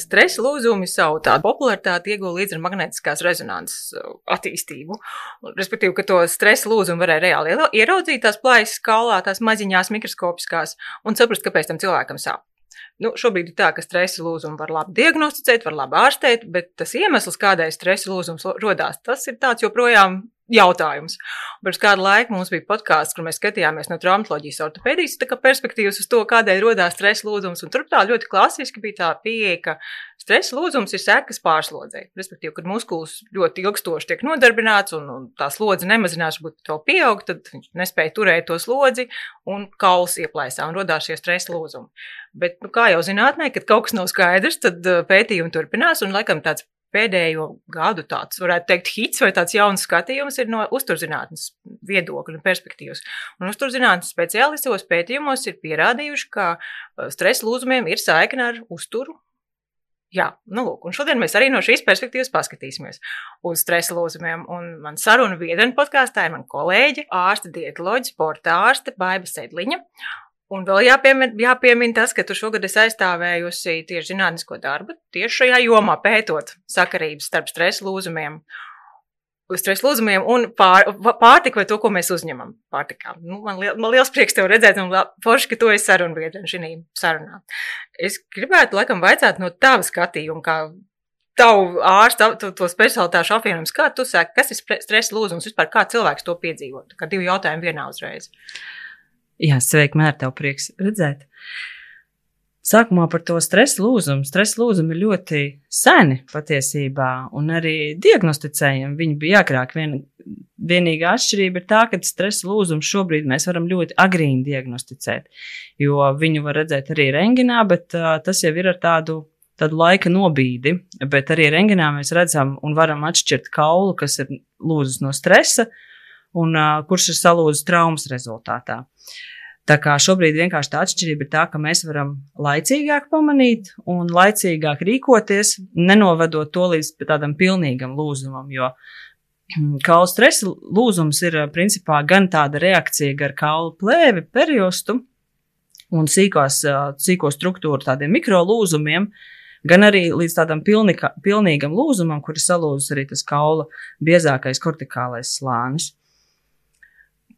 Stresa lūzumi savu tādu popularitāti ieguva līdz ar magnetiskās rezonanses uh, attīstību. Respektīvi, ka to stresa lūzumu varēja reāli ieraudzīt tās plājas skalā, tās maziņās mikroskopiskās un saprast, kāpēc tam cilvēkam sāp. Nu, šobrīd ir tā, ka stresa lūzumu var labi diagnosticēt, var labi ārstēt, bet tas iemesls, kādēļ stresa lūzums rodās, tas ir tāds joprojām jautājums. Pirms kāda laika mums bija podkāsts, kur mēs skatījāmies no traumatoloģijas ortopēdijas perspektīvas uz to, kādēļ radās stresa lūzums. Tur tā ļoti klasiski bija tā pieeja, ka stresa lūzums ir sekas pārslodzē. Respektīvi, kad muskulis ļoti ilgstoši tiek nodarbināts un, un tā slodze nemazinās, varbūt vēl pieaug, tad viņš nespēja turēt to slodzi un kauls ieplēsā un radās šie stresa lūzumi. Bet, nu, kā jau zinātnē, kad kaut kas nav skaidrs, tad pētījumi turpinās un laikam tāds pēdējo gadu tāds, varētu teikt, hits vai tāds jauns skatījums ir no uzturzinātnes viedokļa un perspektīvas. Un uzturzinātnes speciālistos pētījumos ir pierādījuši, ka uh, stresa lūzumiem ir saikne ar uzturu. Jā, nu lūk, un šodien mēs arī no šīs perspektīvas paskatīsimies uz stresa lūzumiem. Un man saruna biedrene podkāstā ir mana kolēģe, ārste, dietoloģija, sporta ārste Baiba Sedliņa. Un vēl jāpiemin, jāpiemin tas, ka tu šogad esi aizstāvējusi tieši zinātnisko darbu, tieši šajā jomā pētot sakarības starp stresa lūzumiem, stresa lūzumiem un pār, pārtiku vai to, ko mēs uzņemam pārtikā. Nu, man, liel, man liels prieks tev redzēt un forši, ka tu esi sarunbiedrene šī sarunā. Es gribētu laikam vaicāt no tava skatījuma, kā tavu ārstu, to, to specialitāšu apvienojums, kā tu saki, kas ir stresa lūzums vispār, kā cilvēks to piedzīvot, kā divi jautājumi vienā uzreiz. Uh, Jā, sveiki, mēr, tev prieks redzēt. Sākumā par to stresa lūzumu. Stresa lūzumi ir ļoti seni patiesībā, un arī diagnosticējami viņi bija agrāk. Vien, vienīgā atšķirība ir tā, ka stresa lūzumu šobrīd mēs varam ļoti agrīni diagnosticēt, jo viņu var redzēt arī rengenā, bet uh, tas jau ir ar tādu tādu laika nobīdi, bet arī rengenā mēs redzam un varam atšķirt kaulu, kas ir lūzis no stresa, un uh, kurš ir salūzis traumas rezultātā. Tā kā šobrīd vienkārši tā atšķirība ir tā, ka mēs varam laicīgāk pamanīt un laicīgāk rīkoties, nenovedot to līdz tādam pilnīgam lūzumam, jo kaula stresa lūzums ir principā gan tāda reakcija ar kaula plēvi, periostu un sīkos, sīko struktūru tādiem mikrolūzumiem, gan arī līdz tādam pilnika, pilnīgam lūzumam, kur ir salūzis arī tas kaula biezākais kortikālais slānis.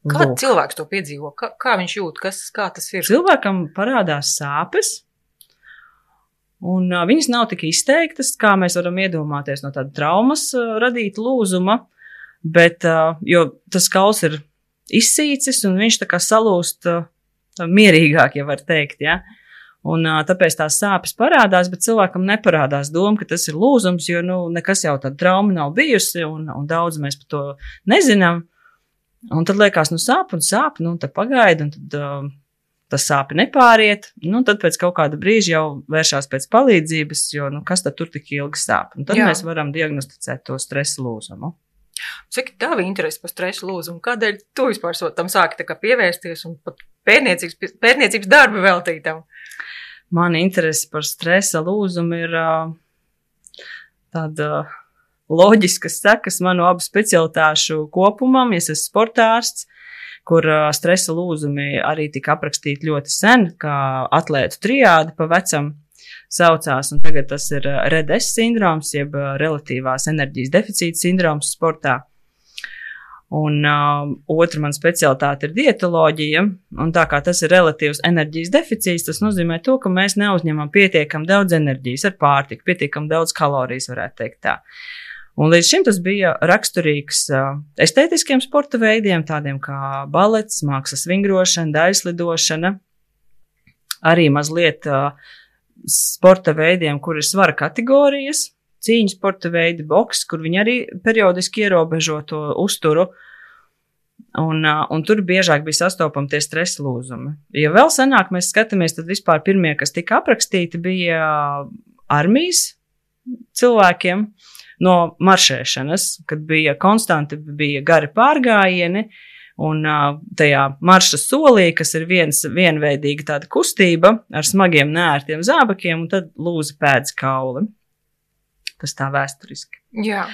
Kā Lūk. cilvēks to piedzīvo? Kā, kā viņš jūt? Kas, kā tas ir? Cilvēkam parādās sāpes. Un uh, viņas nav tik izteiktas, kā mēs varam iedomāties no tāda traumas uh, radīta lūzuma, bet, uh, jo tas kauls ir izsīcis un viņš tā kā salūst uh, mierīgāk, ja var teikt, ja. Un uh, tāpēc tās sāpes parādās, bet cilvēkam neparādās doma, ka tas ir lūzums, jo, nu, nekas jau tāda trauma nav bijusi un, un daudz mēs par to nezinām. Un tad liekas, nu sāp un sāp, nu tad pagaidi, un tad uh, tas sāpi nepāriet. Nu, tad pēc kaut kāda brīža jau vēršās pēc palīdzības, jo nu, kas tad tur tik ilgi sāp. Un tad Jā. mēs varam diagnosticēt to stresa lūzumu. Cik tā bija interese par stresa lūzumu? Kādēļ tu vispār tam sāki pievērsties un pat pērniecības, pērniecības darbu veltītam? Mana interese par stresa lūzumu ir uh, tāda. Uh, loģiskas sekas manu abu specialitāšu kopumam. Es esmu sportārsts, kur stresa lūzumi arī tika aprakstīti ļoti sen, kā atlētu triādi pa vecam saucās, un tagad tas ir REDS sindroms, jeb relatīvās enerģijas deficīta sindroms sportā. Un uh, otra man specialitāte ir dietoloģija, tā kā tas ir relatīvs enerģijas deficīts, tas nozīmē to, ka mēs neuzņemam pietiekam daudz enerģijas ar pārtiku, pietiekam daudz kalorijas, varētu teikt tā. Uh, Un līdz šim tas bija raksturīgs estētiskiem sporta veidiem, tādiem kā balets, mākslas vingrošana, daļslidošana, arī mazliet sporta veidiem, kur ir svara kategorijas, cīņu sporta veidi, boks, kur viņi arī periodiski ierobežo to uzturu. Un, un tur biežāk bija sastopami tie stresa lūzumi. Ja vēl senāk mēs skatāmies, tad vispār pirmie, kas tika aprakstīti, bija armijas cilvēkiem. Uh, no maršēšanas, kad bija konstanti, bija gari pārgājieni. Un tajā marša solī, kas ir viens, vienveidīga tāda kustība ar smagiem, nērtiem zābakiem, un tad lūza pēdas kauli. Tas tā vēsturiski. Jā.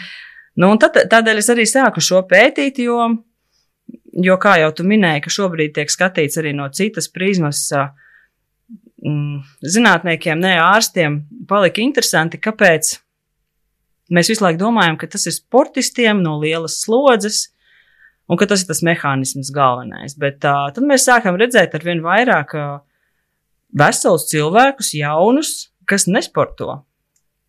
Nu, tad, tādēļ es arī sāku šo pētīt, jo, jo, kā jau tu minēji, ka šobrīd tiek skatīts arī no citas prizmas, mm, zinātniekiem, ne ārstiem, palika interesanti, kāpēc mēs visu laiku domājam, ka tas ir sportistiem no lielas slodzes. Un ka tas ir tas mehānisms galvenais. Bet uh, tad mēs sākam redzēt ar vien vairāk uh, veselus cilvēkus, jaunus, kas nesporto.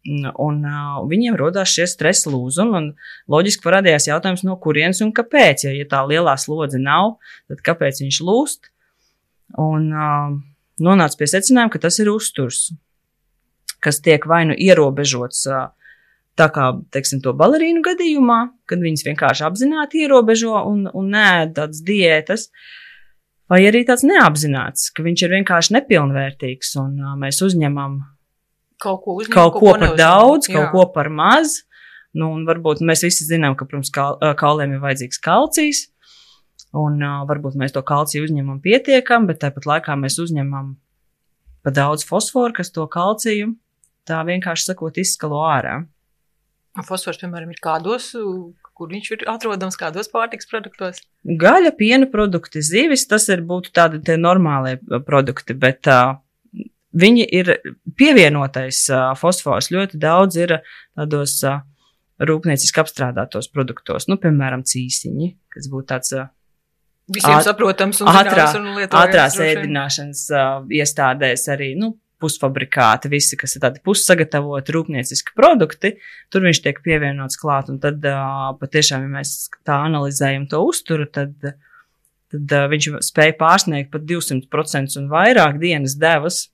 Un uh, viņiem radās šie stresa lūzumi. Loģiski parādījās jautājums, no kurienes un kāpēc. Ja, ja tā lielā slodze nav, tad kāpēc viņš lūst? Un uh, nonāca pie secinājuma, ka tas ir uzturs, kas tiek vai nu ierobežots. Uh, Tā kā, teiksim, to balerīnu gadījumā, kad viņas vienkārši apzināti ierobežo un, un nē, tādas diētas, vai arī tāds neapzināts, ka viņš ir vienkārši nepilnvērtīgs un uh, mēs uzņemam kaut ko, uzņem, kaut ko ko par neuzņem. daudz, Jā. kaut ko par maz. Nu, un varbūt mēs visi zinām, ka pirms kal kauliem ir vajadzīgs kalcijs, un uh, varbūt mēs to kalciju uzņemam pietiekami, bet tāpat laikā mēs uzņemam pa daudz fosforu, kas to kalciju tā vienkārši sakot izskalo ārā. Fosfors, piemēram, ir kādos, kur viņš ir atrodams, kādos pārtiks produktos. Gaļa, piena produkti, zivis, tas ir būtu tādi tie normālie uh, produkti, bet uh, viņi ir pievienotais uh, fosfors. Ļoti daudz ir tādos uh, rūpnieciski apstrādātos produktos, nu, piemēram, cīsiņi, kas būtu tāds uh, Visiem Āt- saprotams un ātrā, un ātrās ēdināšanas uh, iestādēs arī, nu, pusfabrikāti, visi, kas ir tādi pussagatavoti rūpnieciski produkti, tur viņš tiek pievienots klāt, un tad patiešām, ja mēs tā analizējam to uzturu, tad, tad viņš spēja pārsniegt pat 200% un vairāk dienas devas,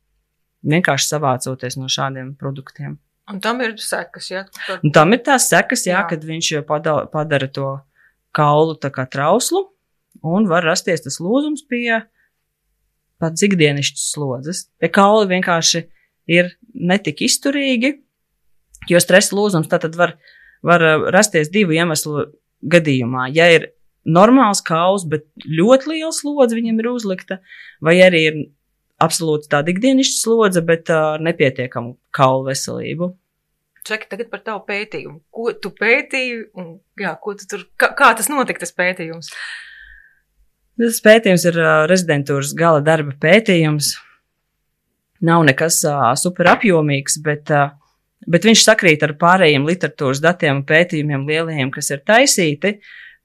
vienkārši savācoties no šādiem produktiem. Un tam ir sekas, ja. Tad, Un tam ir tās sekas, jā, Jā. kad viņš padala, padara to kaulu tā kā trauslu, un var rasties tas lūzums pie pat ikdienišķas slodzes. Tie kauli vienkārši ir netik izturīgi, jo stresa lūzums tātad var, var uh, rasties divu iemeslu gadījumā. Ja ir normāls kauls, bet ļoti liela slodze viņam ir uzlikta, vai arī ir absolūti tāda ikdienišķa slodze, bet uh, ar nepietiekamu kaulu veselību. Čeki tagad par tavu pētījumu. Ko tu pētīji un jā, tu tur, kā, kā tas notika, tas pētījums? Tas pētījums ir rezidentūras gala darba pētījums. Nav nekas uh, super apjomīgs, bet, bet viņš sakrīt ar pārējiem literatūras datiem un pētījumiem lielajiem, kas ir taisīti.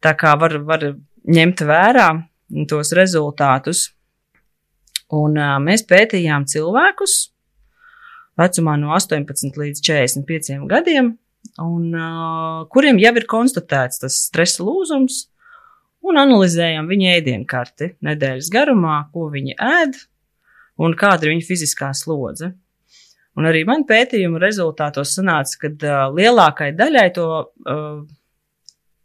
Tā kā var, var ņemt vērā tos rezultātus. Un mēs pētījām cilvēkus vecumā no 18 līdz 45 gadiem, un, kuriem jau ir konstatēts tas stresa lūzums un analizējam viņa ēdienkarti nedēļas garumā, ko viņi ēd un kāda ir viņa fiziskā slodze. Un arī man pētījuma rezultātos sanāca, ka uh, lielākai daļai to uh,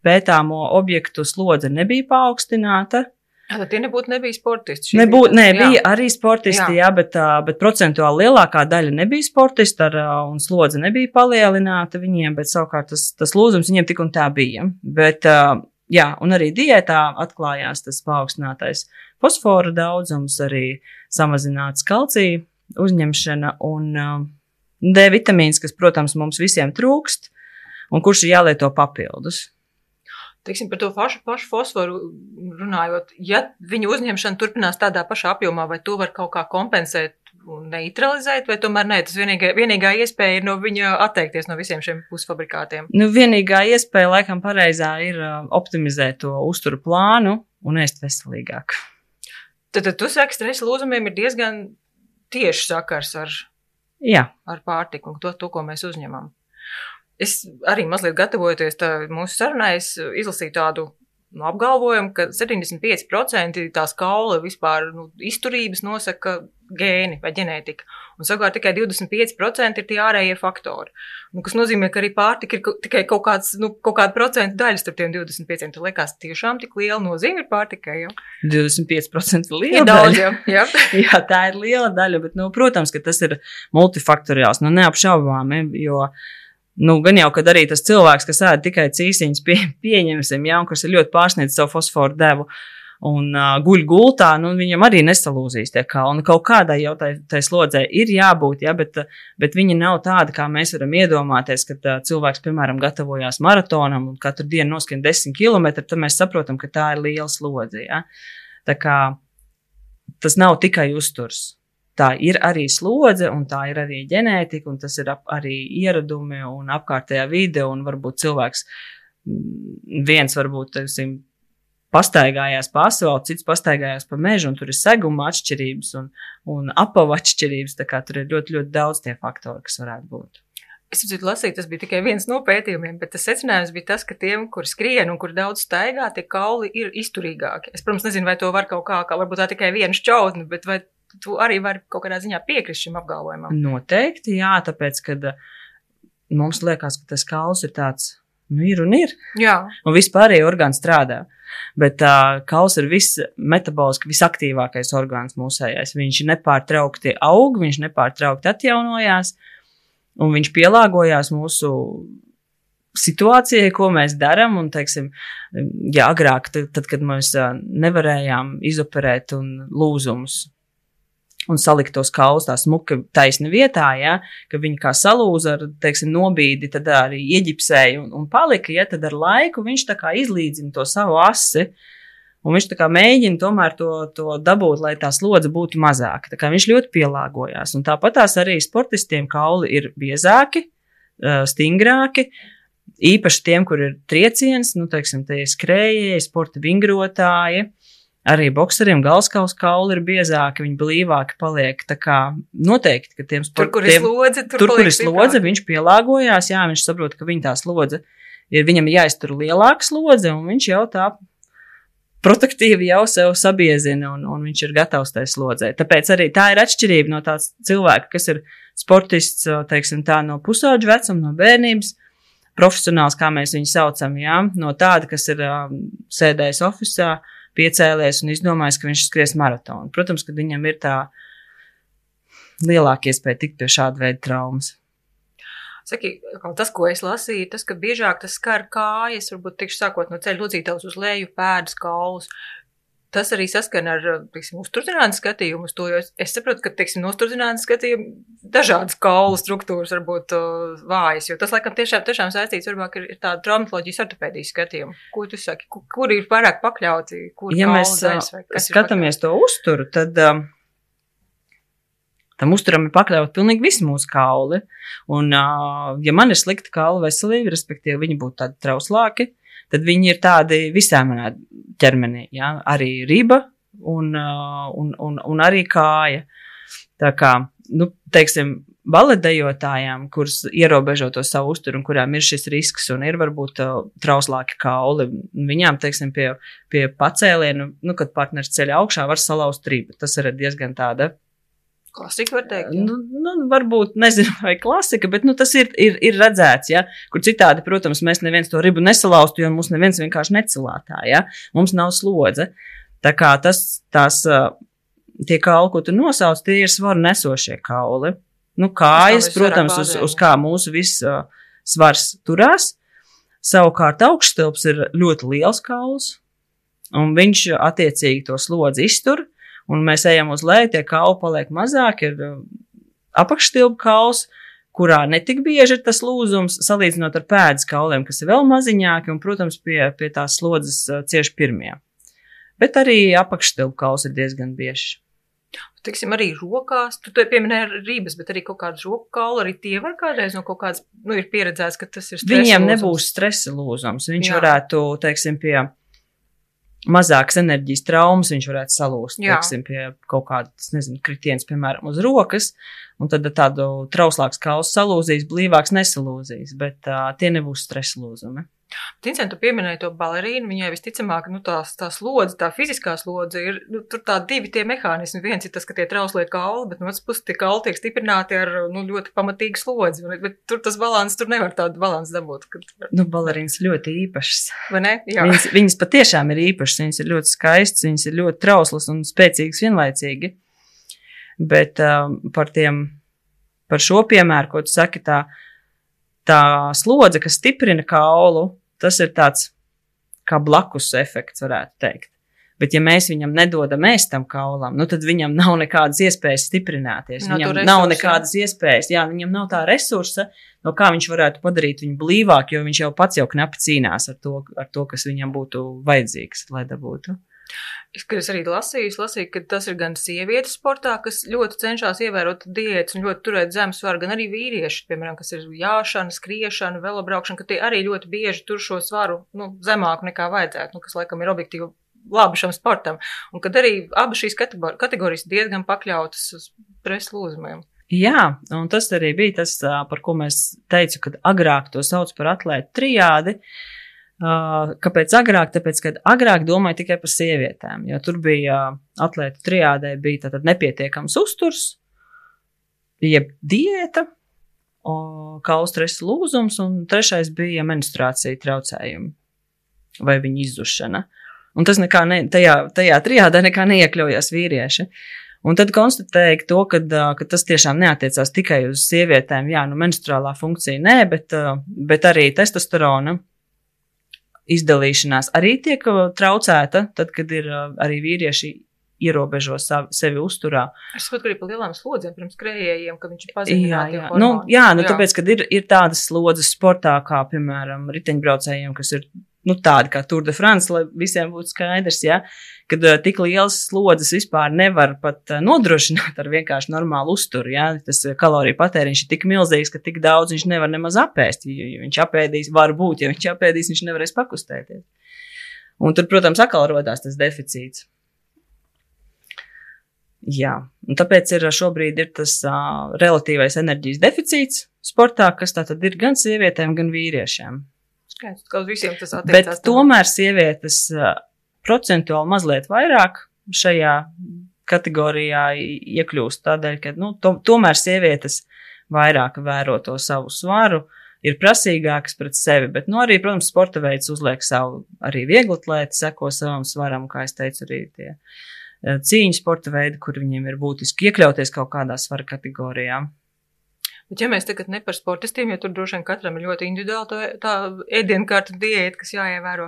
pētāmo objektu slodze nebija paaugstināta. Tad tie nebūtu nebija sportisti. Šī Nebūt, bija nē, tas- jā. bija arī sportisti, jā, jā bet, uh, bet procentuāli lielākā daļa nebija sportisti, ar, un slodze nebija palielināta viņiem, bet savukārt tas, tas lūzums viņiem tik un tā bija. Bet, jā, un arī diētā atklājās tas paaugstinātais fosfora daudzums, arī samazināts kalcija uzņemšana un uh, D vitamīns, kas, protams, mums visiem trūkst, un kurš ir jālieto papildus. Teiksim, par to pašu, pašu fosforu runājot, ja viņa uzņemšana turpinās tādā pašā apjomā, vai to var kaut kā kompensēt neutralizēt, vai tomēr nē, tas vienīgā, vienīgā iespēja ir no viņa atteikties no visiem šiem pusfabrikātiem. Nu, vienīgā iespēja, laikam, pareizā ir uh, optimizēt to uzturu plānu un ēst veselīgāk. Tad, tad tu saki, stresa lūzumiem ir diezgan tieši sakars ar, Jā, ar pārtiku un to, to, ko mēs uzņemam. Es arī mazliet gatavojoties mūsu sarunai, izlasīju tādu nu, apgalvojumu, ka 75% tās kaula vispār nu, izturības nosaka gēni vai ģenētika. Un savukārt tikai 25% ir tie ārējie faktori. Nu, kas nozīmē, ka arī pārtika ir ka- tikai kaut, kāds, nu, kaut kāda procentu daļa starp tiem 25%. Tad liekas, tiešām tik liela nozīme ir pārtikai. Ja? 25% ir Ir liela daudz, daļa. jā. jā. Jā, tā ir liela daļa, bet, nu, protams, ka tas ir multifaktoriāls, nu, neapšaubāmi, jo, nu, gan jau, kad arī tas cilvēks, kas ēd tikai cīsiņus, pie, pieņemsim, jā, un kas ir ļoti pārsniedz savu fosforu devu un uh, guļ gultā, nu, viņam arī nesalūzīs tie kalni. Kaut kādai jau tai, tai slodzē ir jābūt, jā, bet, bet viņi nav tādi, kā mēs varam iedomāties, kad uh, cilvēks, piemēram, gatavojās maratonam un katru dienu noskrien 10 km, tad mēs saprotam, ka tā ir liela slodze, jā. Tā kā tas nav tikai uzturs. Tā ir arī slodze, un tā ir arī ģenētika, un tas ir ap, arī ieradumi un apkārtējā vide, un varbūt cilvēks mm, viens varbūt, teiksim, pastaigājās pa asfaltu, cits pastaigājās pa mežu, un tur ir seguma atšķirības un, un apavu atšķirības. Tā kā tur ir ļoti, ļoti daudz tie faktori, kas varētu būt. Es dzirdēju, lasīt, tas bija tikai viens no pētījumiem, bet tas secinājums bija tas, ka tiem, kur skrien un kur daudz staigā, tie kauli ir izturīgāki. Es, protams, nezinu, vai to var kaut kā, kā varbūt tā tikai viena šķautne, bet vai tu arī vari kaut kādā ziņā piekrist šim apgalvojumam? Noteikti, jā, tāpēc, kad mums liekas, ka tas kauls ir tāds, nu, ir un ir. Jā. Un vispārējie orgāni strādā. Bet uh, kauls ir viss metaboliski visaktīvākais orgāns mūsējais. Viņš nepārtraukti aug, viņš nepārtraukti atjaunojās, un viņš pielāgojās mūsu situācijai, ko mēs darām. Un, teiksim, ja agrāk, tad, tad kad mēs nevarējām izoperēt un lūzumus un salikt tos kaulus tā smuka taisni vietā, ja, ka viņi kā salūza ar, teiksim, nobīdi, tad arī ieģipsēja un, un palika, ja, tad ar laiku viņš tā kā izlīdzina to savu asi. Un viņš tā kā mēģina tomēr to, to dabūt, lai tā slodze būtu mazāka. Tā kā viņš ļoti pielāgojās. Un tāpat tās arī sportistiem kauli ir biezāki, stingrāki. Īpaši tiem, kur ir trieciens, nu, teiksim, tie skrējēji, sporta vingrotāji. Arī bokseriem galskaus kauli ir biezāki, viņi blīvāki paliek. Tā kā noteikti, ka tiem sportiem, tur, kur ir slodze, tur, tur kur ir slodze, viņš pielāgojās, jā, viņš saprot, ka viņa tā slodze ir, viņam jāiztur lielāka slodze, un viņš jau tā protektīvi jau sev sabiezina, un, un viņš ir gatavs tai slodzē. Tāpēc arī tā ir atšķirība no tāds cilvēka, kas ir sportists, teiksim tā, no pusauģa vecuma, no bērnības, profesionāls, kā mēs viņu saucam, jā, no tāda, kas ir um, sēdējis oficiālā piecēlies un izdomājis, ka viņš skries maratonu. Protams, ka viņam ir tā lielāka iespēja tikt pie šāda veida traumas. Saki, tas, ko es lasīju, tas, ka biežāk tas skar kājas, varbūt tikšu sākot no ceļa lodzītavas uz leju, pēdas, kaulus tas arī saskana ar, uzturzinātnes skatījumu uz to, jo es saprotu, ka, teiksim, no uzturzinātnes skatījuma dažādas kaulu struktūras var būt uh, vājas, jo tas, laikam, tiešām, tiešām saistīts varbūt ar, ir tādu traumatoloģijas ortopēdijas skatījumu. Ko tu saki? Kur, kur ir pārāk pakļauti? Kur ja mēs daļas, skatāmies to uzturu, tad. Um, Tam uzturam ir pakļauti pilnīgi visi mūsu kauli. Un, uh, ja man ir slikta kaula veselība, respektīvi, viņi būtu tādi trauslāki, tad viņi ir tādi visā manā ķermenī. Ja? Arī riba un, uh, un, un, un arī kāja. Tā kā, nu, teiksim, baletdejotājām, kuras ierobežo to savu uzturu un kurām ir šis risks un ir varbūt uh, trauslāki kauli, viņām, teiksim, pie, pie pacēlienu, nu, kad partneris ceļ augšā, var salauzt ribu. Tas ir diezgan tāda Klasika var teikt. Jā. Nu, nu, varbūt nezinu, vai klasika, bet nu, tas ir, ir, ir redzēts. Ja? Kur citādi, protams, mēs neviens to ribu nesalaustu, jo mums neviens vienkārši necilātā. Ja? Mums nav slodze. Tā kā tas, tās, tie kauli, ko tu nosauc, tie ir svaru nesošie kauli. Nu, kājas, protams, uz, uz kā mūsu viss svars turās. Savukārt augšstilps ir ļoti liels kauls, un viņš attiecīgi to slodzi iztur. Un mēs ejam uz leju, tie kauli paliek mazāki, ir apakšstilbu kauls, kurā netik bieži ir tas lūzums, salīdzinot ar pēdas kauliem, kas ir vēl maziņāki, un, protams, pie, pie tās slodzes cieši pirmie. Bet arī apakšstilbu kauls ir diezgan bieži. Tiksim, arī rokās, tu to pieminēji rības, bet arī kaut kādas roku kaula, arī tie var kādreiz no kaut kādas, nu, ir pieredzēts, ka tas ir stresa Viņiem lūzums. nebūs stresa lūzums. Viņš Jā. varētu, teiksim, pie mazākas enerģijas traumas viņš varētu salūst, teiksim, pie kaut kādas, nezinu, kritienas, piemēram, uz rokas, un tad tādu trauslāks kausu salūzīs, blīvāks nesalūzīs, bet uh, tie nebūs stresa lūzumi. Tincent, tu pieminēji to balerīnu, viņai visticamāk, nu, tās, tā slodze, tā fiziskā slodze ir, nu, tur tā divi tie mehānismi. Viens ir tas, ka tie trauslie kauli, bet no otras puses tie kauli tiek stiprināti ar, nu, ļoti pamatīgu slodzi. Bet, bet tur tas balans, tur nevar tādu balansu dabūt. Kad... Nu, balerīnas ļoti īpašas. Vai ne? Jā. Viņas, viņas patiešām ir īpašas, viņas ir ļoti skaistas, viņas ir ļoti trauslas un spēcīgas vienlaicīgi. Bet um, par tiem, par šo piemēru, ko tu saki, tā, tā slodze, kas stiprina kaulu, tas ir tāds kā blakus efekts, varētu teikt. Bet, ja mēs viņam nedodam ēst tam kaulam, nu, tad viņam nav nekādas iespējas stiprināties. No viņam resursa. nav nekādas iespējas, jā, viņam nav tā resursa, no kā viņš varētu padarīt viņu blīvāku, jo viņš jau pats jau knapi cīnās ar to, ar to kas viņam būtu vajadzīgs, lai dabūtu. Es, es arī lasīju, lasīju, ka tas ir gan sievietes sportā, kas ļoti cenšas ievērot diētas un ļoti turēt zemu svaru, gan arī vīrieši, piemēram, kas ir jāšana, skriešana, velobraukšana, ka tie arī ļoti bieži tur šo svaru nu, zemāku nekā vajadzētu, nu, kas laikam ir objektīvi labi šam sportam. Un kad arī abas šīs kategorijas diezgan pakļautas uz preses lūzumiem. Jā, un tas arī bija tas, par ko mēs teicu, kad agrāk to sauc par atlētu trijādi. Kāpēc agrāk? Tāpēc, ka agrāk domāja tikai par sievietēm, jo tur bija atlētu trijādē bija tātad nepietiekams uzturs, jeb diēta, kaula stresa lūzums, un trešais bija menstruācija traucējumi vai viņa izzušana. Un tas nekā ne, tajā, tajā trijādē nekā neiekļaujās vīrieši. Un tad konstatēja to, ka, ka tas tiešām neatiecās tikai uz sievietēm. Jā, nu, menstruālā funkcija nē, bet, bet arī testosterona izdalīšanās arī tiek traucēta, tad, kad ir arī vīrieši ierobežo savi, sevi uzturā. Es saprotu, ka arī par lielām slodzēm pirms krējējiem, ka viņš ir pazemināts. Jā, jā. Nu, jā, nu, jā. tāpēc, kad ir, ir tādas slodzes sportā, kā, piemēram, riteņbraucējiem, kas ir nu, tādi kā Tour de France, lai visiem būtu skaidrs, ja, kad uh, tik liels slodzes vispār nevar pat uh, nodrošināt ar vienkārši normālu uzturu. Ja. Tas uh, kaloriju patēriņš ir tik milzīgs, ka tik daudz viņš nevar nemaz apēst. Ja, ja viņš apēdīs, var būt, ja viņš apēdīs, viņš nevarēs pakustēties. Un tur, protams, atkal rodās tas deficīts. Jā, un tāpēc ir šobrīd ir tas uh, relatīvais enerģijas deficīts sportā, kas tā tad ir gan sievietēm, gan vīriešiem. Skaidrs, ka uz visiem tas attiecās. Bet tomēr sievietes procentuāli mazliet vairāk šajā kategorijā iekļūst tādēļ, ka, nu, to, tomēr sievietes vairāk vēro to savu svaru, ir prasīgākas pret sevi, bet, nu, arī, protams, sporta veids uzliek savu, arī vieglatlēti seko savam svaram, kā es teicu, arī tie cīņu sporta veidi, kur viņiem ir būtiski iekļauties kaut kādā svara kategorijā. Bet, ja mēs tagad ne par sportistiem, jo tur droši vien katram ir ļoti individuāli tā, tā ēdienkārta diēta, kas jāievēro.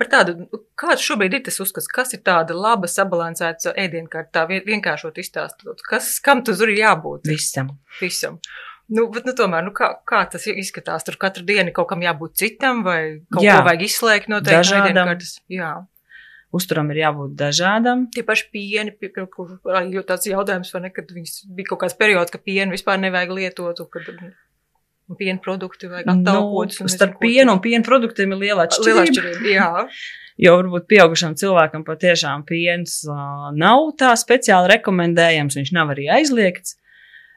Par tādu, kāds šobrīd ir tas uzskats, kas ir tāda laba, sabalansēta ēdienkārta, tā vienkāršot izstāstot, kas, kam tur ir jābūt? Visam. Visam. Nu, bet, nu, tomēr, nu, kā, kā tas izskatās? Tur katru dienu kaut kam jābūt citam, vai kaut Jā. ko vajag izslēgt no tādas ēdienkartes? Jā. Uzturam ir jābūt dažādam. Tie paši pieni, kur arī tāds jautājums, vai ne, kad bija kaut kāds periods, ka pienu vispār nevajag lietot, kad piena produkti vajag atalgotus. Nu, starp pienu un piena produktiem ir liela atšķirība. Liela atšķirība, jā. Jo varbūt pieaugušam cilvēkam patiešām piens uh, nav tā speciāli rekomendējams, viņš nav arī aizliegts,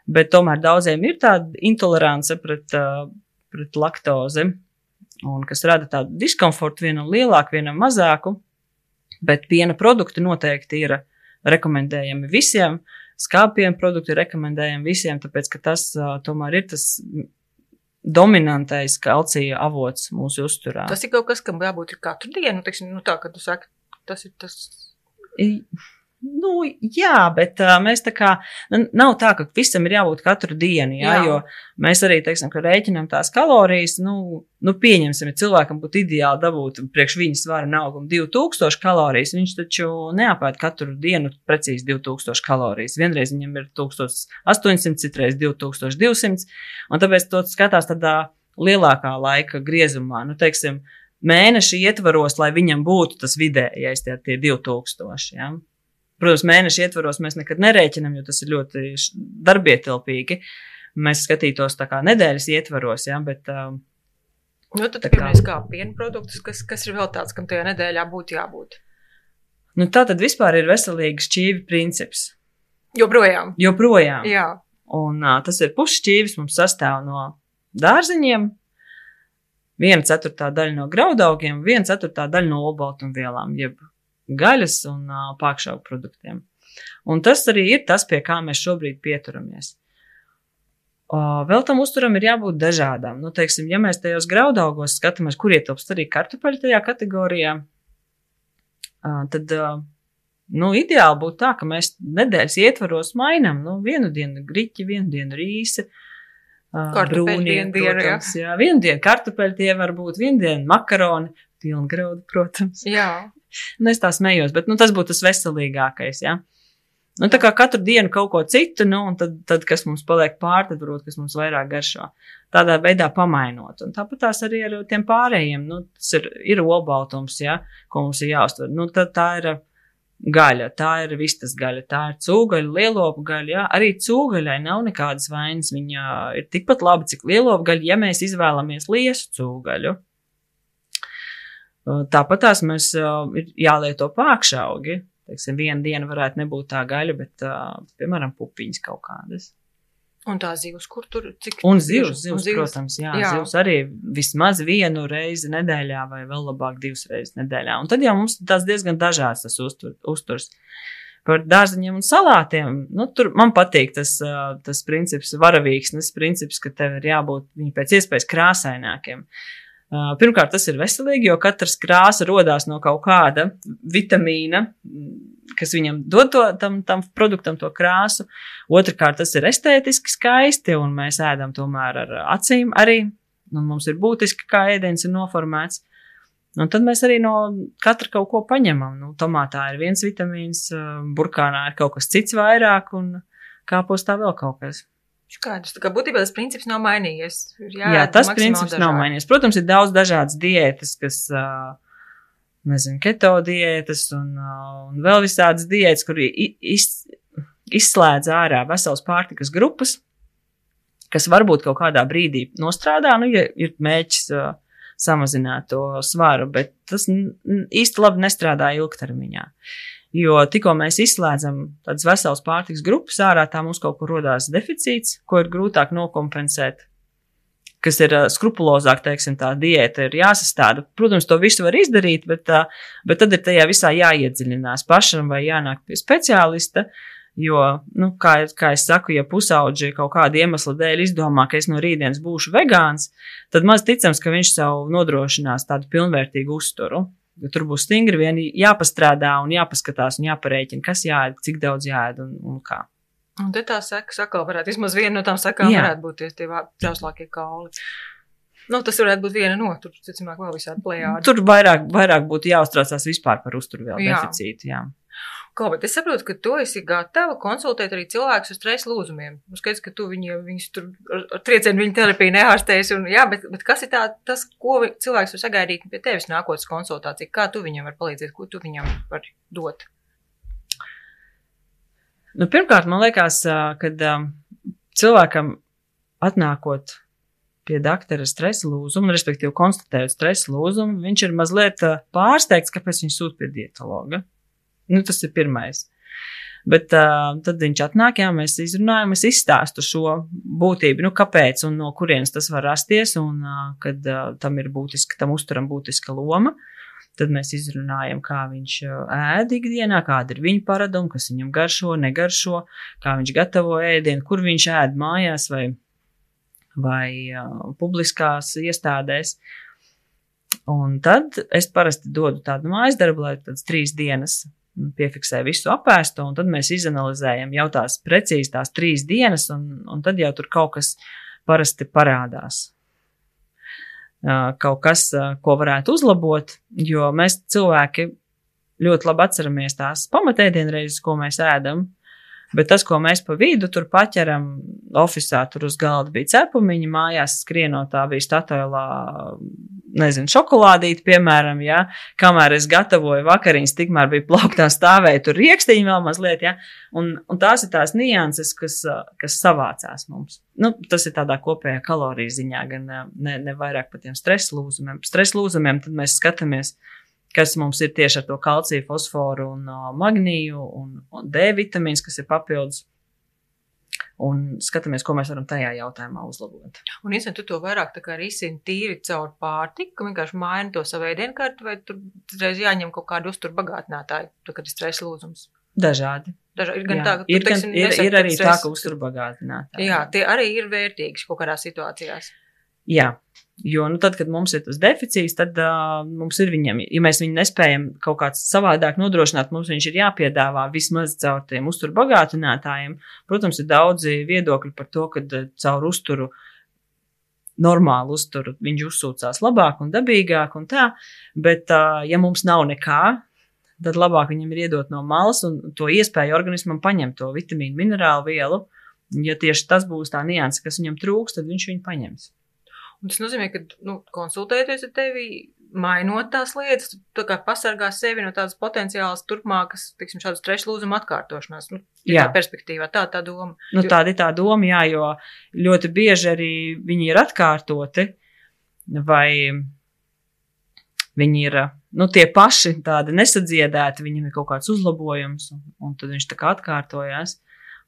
bet tomēr daudziem ir tāda intolerance pret, uh, pret laktozi, un kas rada tādu diskomfortu vienam lielāku, vienam mazāku bet piena produkti noteikti ir rekomendējami visiem. Skāpienu produkti ir rekomendējami visiem, tāpēc, ka tas uh, tomēr ir tas dominantais kalcija avots mūsu uzturā. Tas ir kaut kas, kam jābūt katru dienu, teiksim, nu tā, kad tu saki, tas ir tas. I Nu, jā, bet uh, mēs tā kā nu, nav tā, ka visam ir jābūt katru dienu, jā, jā. jo mēs arī, teiksim, ka rēķinam tās kalorijas, nu, nu pieņemsim, ja cilvēkam būtu ideāli dabūt priekš viņa svara augumu 2000 kalorijas, viņš taču neapēd katru dienu precīzi 2000 kalorijas. Vienreiz viņam ir 1800, citreiz 2200, un tāpēc to skatās tādā lielākā laika griezumā, nu, teiksim, mēneša ietvaros, lai viņam būtu tas vidējais, tie, tie 2000. Ja? Protams, mēneša ietvaros mēs nekad nerēķinam, jo tas ir ļoti darbietilpīgi. Mēs skatītos tā kā nedēļas ietvaros, ja, bet. Uh, Nu, tad pirmais kā piena produktus, kas, kas ir vēl tāds, kam tajā nedēļā būtu jābūt? Nu, tā tad vispār ir veselīgs šķīvi princips. Joprojām. Joprojām. Jā. Un uh, tas ir pušķīvis, mums sastāv no dārziņiem, viena ceturtā daļa no graudaugiem, viena ceturtā daļa no olbaltumvielām, jeb gaļas un uh, pakšaugu produktiem. Un tas arī ir tas, pie kā mēs šobrīd pieturamies. Uh, vēl tam uzturam ir jābūt dažādam. Nu, teiksim, ja mēs tajos graudaugos skatāmies, kur ietilpst arī kartupeļi tajā kategorijā, uh, tad uh, nu, ideāli būtu tā, ka mēs nedēļas ietvaros mainām. Nu, vienu dienu griķi, vienu dienu rīsi. Brūnie, protams, jā. jā. Vienu dienu kartupeļi tie var būt, vienu dienu makaroni, pilngraudu, protams. Jā. Nu, es tā smējos, bet nu, tas būtu tas veselīgākais. Ja? Nu, tā kā katru dienu kaut ko citu, nu, un tad, tad kas mums paliek pāri, tad varbūt kas mums vairāk garšo. Tādā veidā pamainot. Un tāpat tās arī ar tiem pārējiem. Nu, tas ir, ir olbaltums, ja, ko mums ir jāuztver. Nu, tā, tā ir gaļa, tā ir vistas gaļa, tā ir cūgaļa, lielopu gaļa. Ja. Arī cūgaļai nav nekādas vainas. Viņa ir tikpat laba, cik lielopu gaļa, ja mēs izvēlamies liesu cūgaļu. Tāpat tās mēs ir jālieto pākšaugi teiksim, viena diena varētu nebūt tā gaļa, bet, uh, piemēram, pupiņas kaut kādas. Un tā zivs, kur tur cik Un zivs, zivs, zivs, protams, jā, jā, zivs arī vismaz vienu reizi nedēļā vai vēl labāk divas reizes nedēļā. Un tad jau mums tās diezgan dažāds tas uztur, uzturs. Par dārziņiem un salātiem, nu, tur man patīk tas, tas princips, varavīksnes princips, ka tev ir jābūt viņi pēc iespējas krāsainākiem. Pirmkārt, tas ir veselīgi, jo katrs krāsa rodās no kaut kāda vitamīna, kas viņam dod to, tam, tam produktam to krāsu. Otrakārt, tas ir estētiski skaisti, un mēs ēdam tomēr ar acīm arī. Un mums ir būtiski, kā ēdiens ir noformēts. Un tad mēs arī no katra kaut ko paņemam. Nu, tomātā ir viens vitamīns, burkānā ir kaut kas cits vairāk, un kāpostā vēl kaut kas. Tā kā būtībā tas princips nav mainījies. Jā, jā tas princips dažādi. nav mainījies. Protams, ir daudz dažādas diētas, kas, nezinu, keto diētas un, un vēl visādas diētas, kur iz, izslēdz ārā veselas pārtikas grupas, kas varbūt kaut kādā brīdī nostrādā, nu, ja ir mēģis samazināt to svaru, bet tas īsti labi nestrādā ilgtermiņā. Uh, Jo tikko mēs izslēdzam tādas veselas pārtiks grupas ārā, tā mums kaut kur rodās deficīts, ko ir grūtāk nokompensēt. Kas ir uh, skrupulozāk, teiksim, tā diēta ir jāsastāda. Protams, to visu var izdarīt, bet, uh, bet tad ir tajā visā jāiedziļinās pašam vai jānāk pie speciālista. Jo, nu, kā, kā es saku, ja pusauģi kaut kāda iemesla dēļ izdomā, ka es no rītdienas būšu vegāns, tad maz ticams, ka viņš sev nodrošinās tādu pilnvērtīgu uzturu. Jo tur būs stingri vien jāpastrādā un jāpaskatās un jāparēķina, kas jāēd, cik daudz jāēd un, un kā. Un te tā saka, sakā varētu, vismaz viena no tām sakām Jā. varētu būt tie, tie trauslākie kauli. Nu, tas varētu būt viena no, tur, ticamāk, vēl visādi plējādi. Tur vairāk, vairāk būtu jāuztraucās vispār par uzturvielu deficītu, jā. Kā, bet es saprotu, ka tu esi gatava konsultēt arī cilvēkus ar stresa lūzumiem. Nu, skaidrs, ka tu viņu, viņus tur ar, triecienu viņa terapiju neārstēsi. Un, jā, bet, bet kas ir tā, tas, ko cilvēks var sagaidīt pie tevis nākotnes konsultācija? Kā tu viņam vari palīdzēt, ko tu viņam vari dot? Nu, pirmkārt, man liekas, kad cilvēkam atnākot pie doktora stresa lūzumu, respektīvi konstatējot stresa lūzumu, viņš ir mazliet pārsteigts, kāpēc viņš sūta pie dietologa. Nu, tas ir pirmais. Bet uh, tad viņš atnāk, jā, mēs izrunājam, es izstāstu šo būtību, nu, kāpēc un no kurienes tas var rasties, un uh, kad uh, tam ir būtiska, tam uzturam būtiska loma. Tad mēs izrunājam, kā viņš ēd ikdienā, kāda ir viņa paraduma, kas viņam garšo, negaršo, kā viņš gatavo ēdienu, kur viņš ēd mājās vai, vai uh, publiskās iestādēs. Un tad es parasti dodu tādu mājas darbu, lai tādas trīs dienas piefiksē visu apēsto, un tad mēs izanalizējam jau tās precīzi tās trīs dienas, un, un tad jau tur kaut kas parasti parādās. Kaut kas, ko varētu uzlabot, jo mēs cilvēki ļoti labi atceramies tās pamatēdienreizes, ko mēs ēdam, Bet tas, ko mēs pa vidu tur paķeram, oficiālā tur uz galda bija cepumiņi, mājās skrienotā bija statuēlā, nezinu, šokolādīti, piemēram, ja, kamēr es gatavoju vakariņas, tikmēr bija plauktā stāvēja tur rīkstiņi vēl mazliet, ja, un, un tās ir tās nianses, kas, kas savācās mums. Nu, tas ir tādā kopējā kaloriju ziņā, gan ne, ne vairāk par tiem stresa lūzumiem. Stresa lūzumiem tad mēs skatāmies, uh, kas mums ir tieši ar to kalciju, fosforu un uh, magnīju un, un D vitamīns, kas ir papildus. Un skatāmies, ko mēs varam tajā jautājumā uzlabot. Un īstenībā tu to vairāk risini tīri caur pārtiku, ka vienkārši maini to savu ēdienkarti, vai tur reiz jāņem kaut kādu uzturbagātinātāju, tad, kad ir stresa lūzums? Dažādi. Dažādi. Ir gan jā. tā, ka ir, teiksim, ir, ir arī tā, ka uzturbagātinātāji. Jā, tie arī ir vērtīgi kaut kādās situācijās. Jā, Jo, nu, tad, kad mums ir tas deficīts, tad uh, mums ir viņam, ja mēs viņu nespējam kaut kāds savādāk nodrošināt, mums viņš ir jāpiedāvā vismaz caur tiem uzturu bagātinātājiem. Protams, ir daudzi viedokļi par to, ka caur uzturu, normālu uzturu, viņš uzsūcās labāk un dabīgāk un tā, bet, uh, ja mums nav nekā, tad labāk viņam ir iedot no malas un to iespēju organismam paņemt to vitamīnu, minerālu vielu. Ja tieši tas būs tā nianse, kas viņam trūks, tad viņš viņu paņems. Un tas nozīmē, ka nu, konsultēties ar tevi, mainot tās lietas, tu kā pasargā sevi no tādas potenciālas turpmākas, teiksim, šādas trešu lūzuma atkārtošanās. Nu, jā, tā perspektīvā, tā tā doma. Nu, tāda ir tā doma, jā, jo ļoti bieži arī viņi ir atkārtoti, vai viņi ir nu, tie paši tādi nesadziedēti, viņam ir kaut kāds uzlabojums, un, un tad viņš tā kā atkārtojās.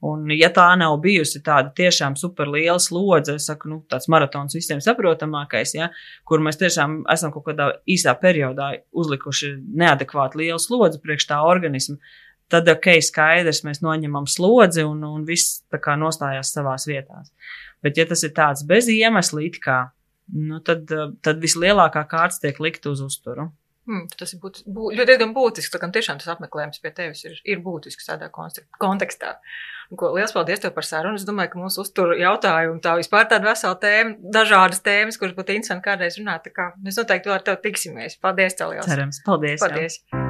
Un, ja tā nav bijusi tāda tiešām superliela slodze, es saku, nu, tāds maratons visiem saprotamākais, ja, kur mēs tiešām esam kaut kādā īsā periodā uzlikuši neadekvāti lielu slodzi priekš tā organismu, tad, ok, skaidrs, mēs noņemam slodzi un, un viss tā kā nostājās savās vietās. Bet, ja tas ir tāds bez iemesla, it kā, nu, tad, tad vislielākā kārts tiek likt uz uzturu. Hmm, tas ir būt, būt, diezgan būtisks. Tā tiešām tas apmeklējums pie tevis ir, ir būtisks tādā kontekstā. Ko, liels paldies tev par sarunu. Es domāju, ka mūsu uzturu jautājumu tā vispār tāda vesela tēma, dažādas tēmas, kuras būtu interesanti kādreiz runāt. Tā kā mēs noteikti ar tevi tiksimies. Paldies tev liels. Cerams. Paldies. Paldies. Jau.